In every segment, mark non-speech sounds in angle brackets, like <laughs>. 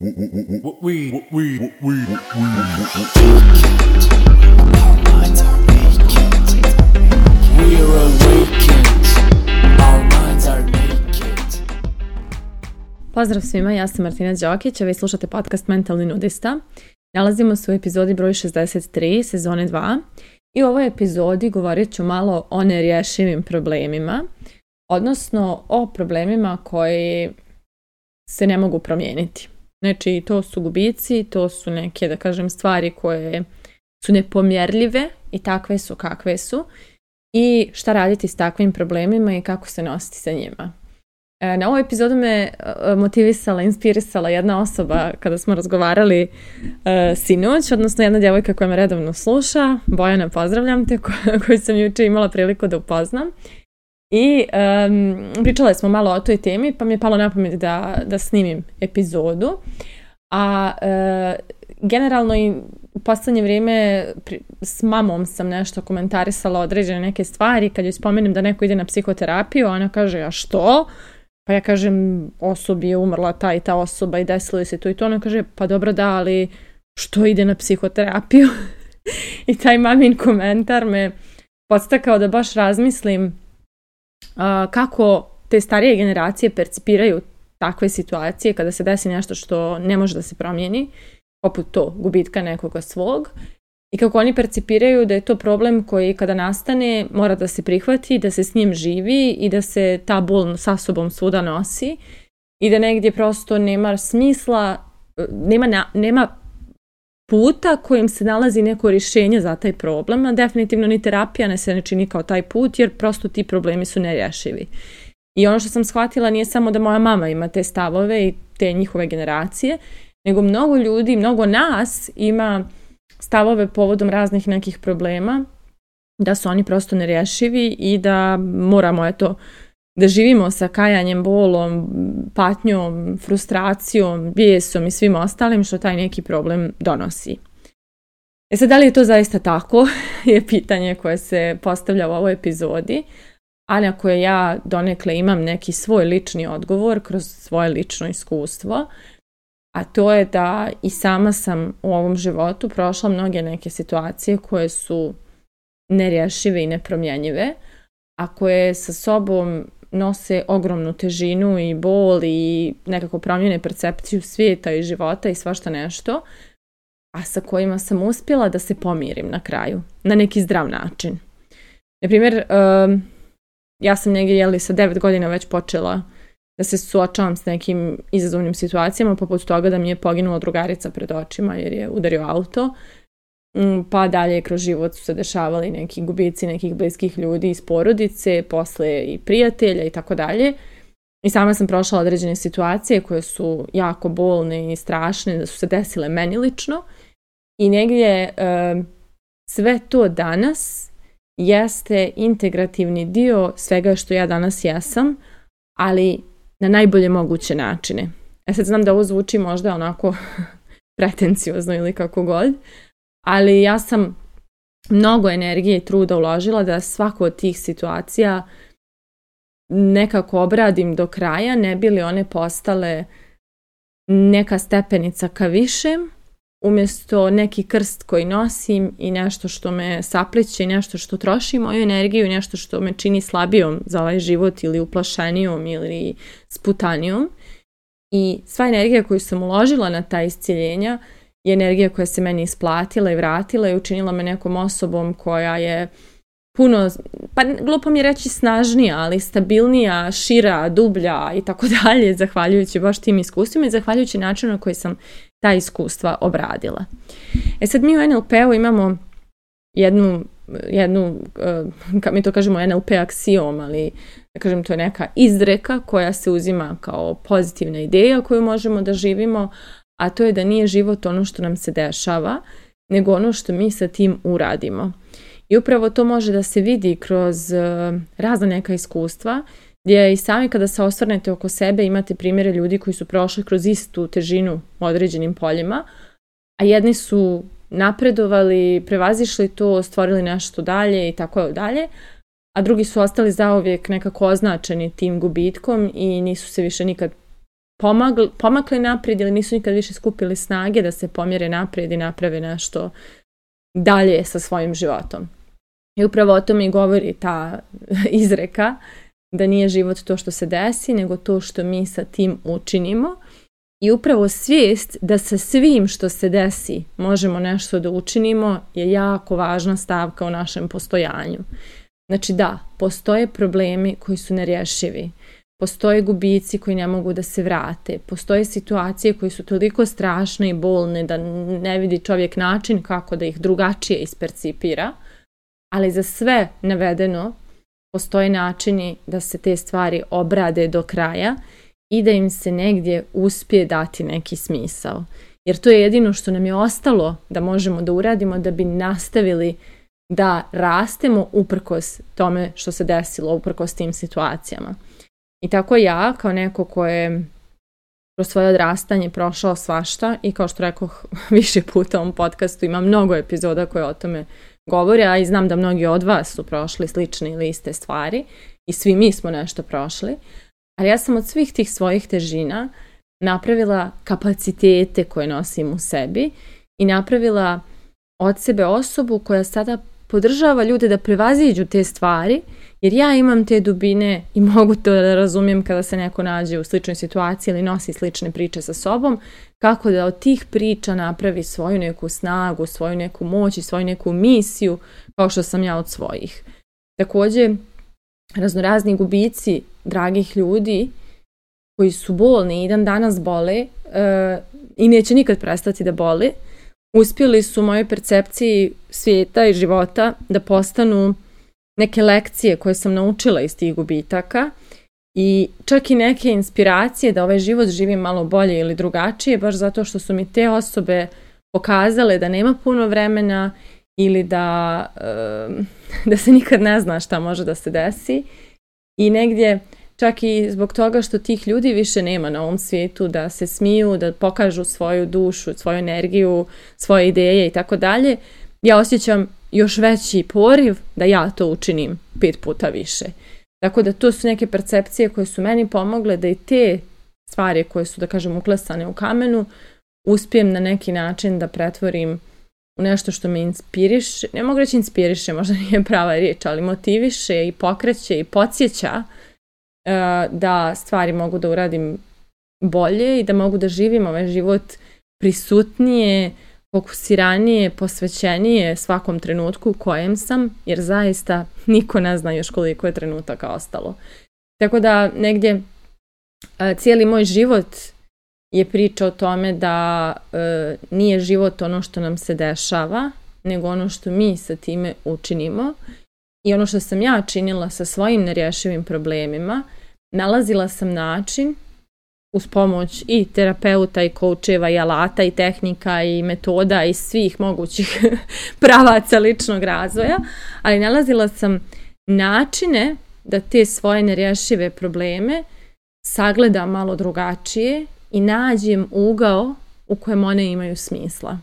We, we, we, we, we, Pozdrav svima, ja sam Martina Đokić, a vi slušate podcast Mentalni nudista. Nalazimo se u epizodi broj 63, sezone 2. I u ovoj epizodi govorit ću malo o nerješivim problemima, odnosno o problemima koji se ne mogu promijeniti. Znači, to su gubici, to su neke, da kažem, stvari koje su nepomjerljive i takve su kakve su i šta raditi s takvim problemima i kako se nositi sa njima. E, na ovoj epizodu me e, motivisala, inspirisala jedna osoba kada smo razgovarali uh, sinoć, odnosno jedna djevojka koja me redovno sluša, Bojana, pozdravljam te, ko <laughs> koju sam juče imala priliku da upoznam. I um, pričale smo malo o toj temi, pa mi je palo na pamet da, da snimim epizodu. A uh, generalno i u poslednje vrijeme pri, s mamom sam nešto komentarisala određene neke stvari. Kad joj spomenem da neko ide na psihoterapiju, ona kaže, a što? Pa ja kažem, osobi je umrla ta i ta osoba i desilo se to i to. Ona kaže, pa dobro da, ali što ide na psihoterapiju? <laughs> I taj mamin komentar me podstakao da baš razmislim kako te starije generacije percipiraju takve situacije kada se desi nešto što ne može da se promijeni, poput to, gubitka nekoga svog, i kako oni percipiraju da je to problem koji kada nastane mora da se prihvati, da se s njim živi i da se ta bol sa sobom svuda nosi i da negdje prosto nema smisla, e, nema, na, nema puta kojim se nalazi neko rješenje za taj problem, a definitivno ni terapija ne se ne čini kao taj put, jer prosto ti problemi su nerješivi. I ono što sam shvatila nije samo da moja mama ima te stavove i te njihove generacije, nego mnogo ljudi, mnogo nas ima stavove povodom raznih nekih problema, da su oni prosto nerješivi i da moramo, eto, da živimo sa kajanjem, bolom, patnjom, frustracijom, bijesom i svim ostalim što taj neki problem donosi. E sad, da li je to zaista tako <laughs> je pitanje koje se postavlja u ovoj epizodi, ali ako je ja donekle imam neki svoj lični odgovor kroz svoje lično iskustvo, a to je da i sama sam u ovom životu prošla mnoge neke situacije koje su nerješive i nepromjenjive, a koje sa sobom nose ogromnu težinu i bol i nekako promijene percepciju svijeta i života i svašta nešto, a sa kojima sam uspjela da se pomirim na kraju, na neki zdrav način. Naprimjer, um, ja sam negdje jeli sa 9 godina već počela da se suočavam s nekim izazovnim situacijama, poput toga da mi je poginula drugarica pred očima jer je udario auto Mm, pa dalje kroz život su se dešavali neki gubici nekih bliskih ljudi iz porodice, posle i prijatelja i tako dalje. I sama sam prošla određene situacije koje su jako bolne i strašne, da su se desile meni lično. I negdje sve to danas jeste integrativni dio svega što ja danas jesam, ali na najbolje moguće načine. E sad znam da ovo zvuči možda onako <laughs> pretenciozno ili kako god, ali ja sam mnogo energije i truda uložila da svaku od tih situacija nekako obradim do kraja, ne bi li one postale neka stepenica ka višem, umjesto neki krst koji nosim i nešto što me sapliće i nešto što troši moju energiju, nešto što me čini slabijom za ovaj život ili uplašenijom ili sputanijom. I sva energija koju sam uložila na ta isciljenja i energija koja se meni isplatila i vratila i učinila me nekom osobom koja je puno, pa glupo mi je reći snažnija, ali stabilnija, šira, dublja i tako <laughs> dalje, zahvaljujući baš tim iskustvima i zahvaljujući načinu na koji sam ta iskustva obradila. E sad mi u NLP-u imamo jednu, jednu eh, kako mi to kažemo NLP aksiom, ali da kažem to je neka izreka koja se uzima kao pozitivna ideja koju možemo da živimo, a to je da nije život ono što nam se dešava, nego ono što mi sa tim uradimo. I upravo to može da se vidi kroz e, razna neka iskustva, gdje i sami kada se osvrnete oko sebe imate primjere ljudi koji su prošli kroz istu težinu u određenim poljima, a jedni su napredovali, prevazišli to, stvorili nešto dalje i tako dalje, a drugi su ostali zaovijek nekako označeni tim gubitkom i nisu se više nikad pomagli, pomakli naprijed ili nisu nikad više skupili snage da se pomjere naprijed i naprave nešto dalje sa svojim životom. I upravo o tome i govori ta <laughs> izreka, da nije život to što se desi, nego to što mi sa tim učinimo. I upravo svijest da sa svim što se desi možemo nešto da učinimo je jako važna stavka u našem postojanju. Znači da, postoje problemi koji su nerješivi postoje gubici koji ne mogu da se vrate, postoje situacije koje su toliko strašne i bolne da ne vidi čovjek način kako da ih drugačije ispercipira, ali za sve navedeno postoje načini da se te stvari obrade do kraja i da im se negdje uspije dati neki smisao. Jer to je jedino što nam je ostalo da možemo da uradimo da bi nastavili da rastemo uprkos tome što se desilo, uprkos tim situacijama. I tako ja, kao neko ko je kroz svoje odrastanje prošao svašta i kao što rekoh <laughs> više puta u ovom podcastu ima mnogo epizoda koje o tome govore, a i znam da mnogi od vas su prošli slične ili iste stvari i svi mi smo nešto prošli, ali ja sam od svih tih svojih težina napravila kapacitete koje nosim u sebi i napravila od sebe osobu koja sada podržava ljude da prevaziđu te stvari, jer ja imam te dubine i <laughs> mogu to da razumijem kada se neko nađe u sličnoj situaciji ili nosi slične priče sa sobom, kako da od tih priča napravi svoju neku snagu, svoju neku moć i svoju neku misiju, kao što sam ja od svojih. Takođe, raznorazni gubici dragih ljudi koji su bolni i dan danas bole e, i neće nikad prestati da boli, uspjeli su u mojoj percepciji svijeta i života da postanu neke lekcije koje sam naučila iz tih gubitaka i čak i neke inspiracije da ovaj život živim malo bolje ili drugačije, baš zato što su mi te osobe pokazale da nema puno vremena ili da, <laughs> da se nikad ne zna šta može da se desi. I negdje čak i zbog toga što tih ljudi više nema na ovom svijetu da se smiju, da pokažu svoju dušu, svoju energiju, svoje ideje i tako dalje, ja osjećam još veći poriv da ja to učinim pet puta više. Tako da to su neke percepcije koje su meni pomogle da i te stvari koje su, da kažem, uklesane u kamenu, uspijem na neki način da pretvorim u nešto što me inspiriše, ne mogu reći inspiriše, možda nije prava riječ, ali motiviše i pokreće i podsjeća uh, E, da stvari mogu da uradim bolje i da mogu da živim ovaj život prisutnije, fokusiranije, posvećenije svakom trenutku u kojem sam, jer zaista niko ne zna još koliko je trenutaka ostalo. Tako da negdje e, cijeli moj život je priča o tome da e, nije život ono što nam se dešava, nego ono što mi sa time učinimo i ono što sam ja činila sa svojim nerješivim problemima, nalazila sam način uz pomoć i terapeuta i koučeva i alata i tehnika i metoda i svih mogućih <laughs> pravaca ličnog razvoja, ali nalazila sam načine da te svoje nerješive probleme sagledam malo drugačije i nađem ugao u kojem one imaju smisla.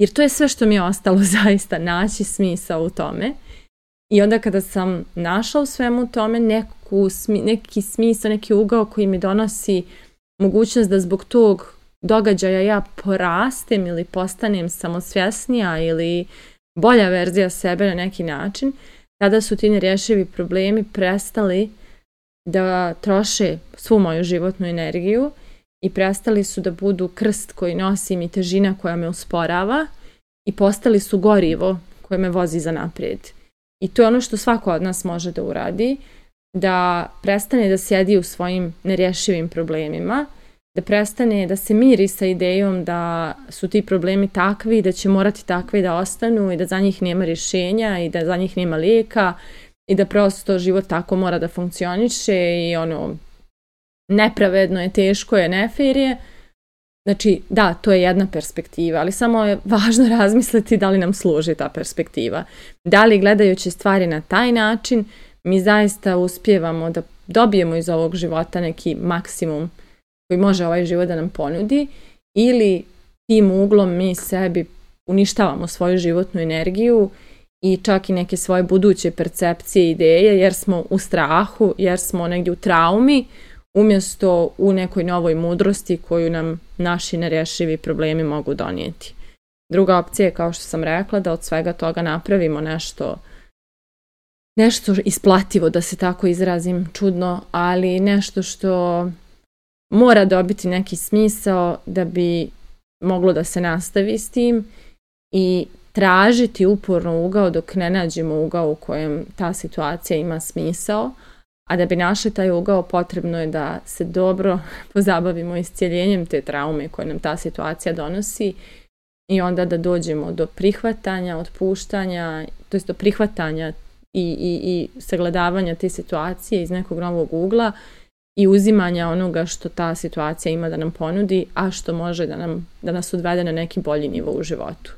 Jer to je sve što mi je ostalo <laughs> zaista, naći smisao u tome I onda kada sam našla u svemu tome neku, neki smisao, neki ugao koji mi donosi mogućnost da zbog tog događaja ja porastem ili postanem samosvjesnija ili bolja verzija sebe na neki način, tada su ti nerješivi problemi prestali da troše svu moju životnu energiju i prestali su da budu krst koji nosim i težina koja me usporava i postali su gorivo koje me vozi za naprijed. I to je ono što svako od nas može da uradi, da prestane da sjedi u svojim nerješivim problemima, da prestane da se miri sa idejom da su ti problemi takvi, da će morati takvi da ostanu i da za njih nema rješenja i da za njih nema lijeka i da prosto život tako mora da funkcioniše i ono nepravedno je, teško je, nefer je Znači, da, to je jedna perspektiva, ali samo je važno <laughs> razmisliti da li nam služi ta perspektiva. Da li gledajući stvari na taj način mi zaista uspjevamo da dobijemo iz ovog života neki maksimum koji može ovaj život da nam ponudi ili tim uglom mi sebi uništavamo svoju životnu energiju i čak i neke svoje buduće percepcije i ideje jer smo u strahu, jer smo negdje u traumi umjesto u nekoj novoj mudrosti koju nam naši nerešivi problemi mogu donijeti. Druga opcija je, kao što sam rekla, da od svega toga napravimo nešto nešto isplativo, da se tako izrazim čudno, ali nešto što mora dobiti neki smisao da bi moglo da se nastavi s tim i tražiti uporno ugao dok ne nađemo ugao u kojem ta situacija ima smisao, A da bi našli taj ugao potrebno je da se dobro <laughs> pozabavimo iscijeljenjem te traume koje nam ta situacija donosi i onda da dođemo do prihvatanja, otpuštanja, to jest do prihvatanja i, i, i sagledavanja te situacije iz nekog novog ugla i uzimanja onoga što ta situacija ima da nam ponudi, a što može da, nam, da nas odvede na neki bolji nivo u životu.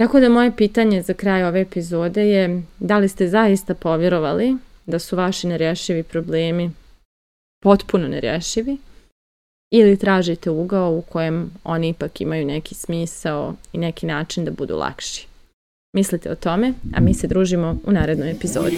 Tako da moje pitanje za kraj ove epizode je da li ste zaista povjerovali da su vaši nerješivi problemi potpuno nerješivi ili tražite ugao u kojem oni ipak imaju neki smisao i neki način da budu lakši. Mislite o tome, a mi se družimo u narednoj epizodi.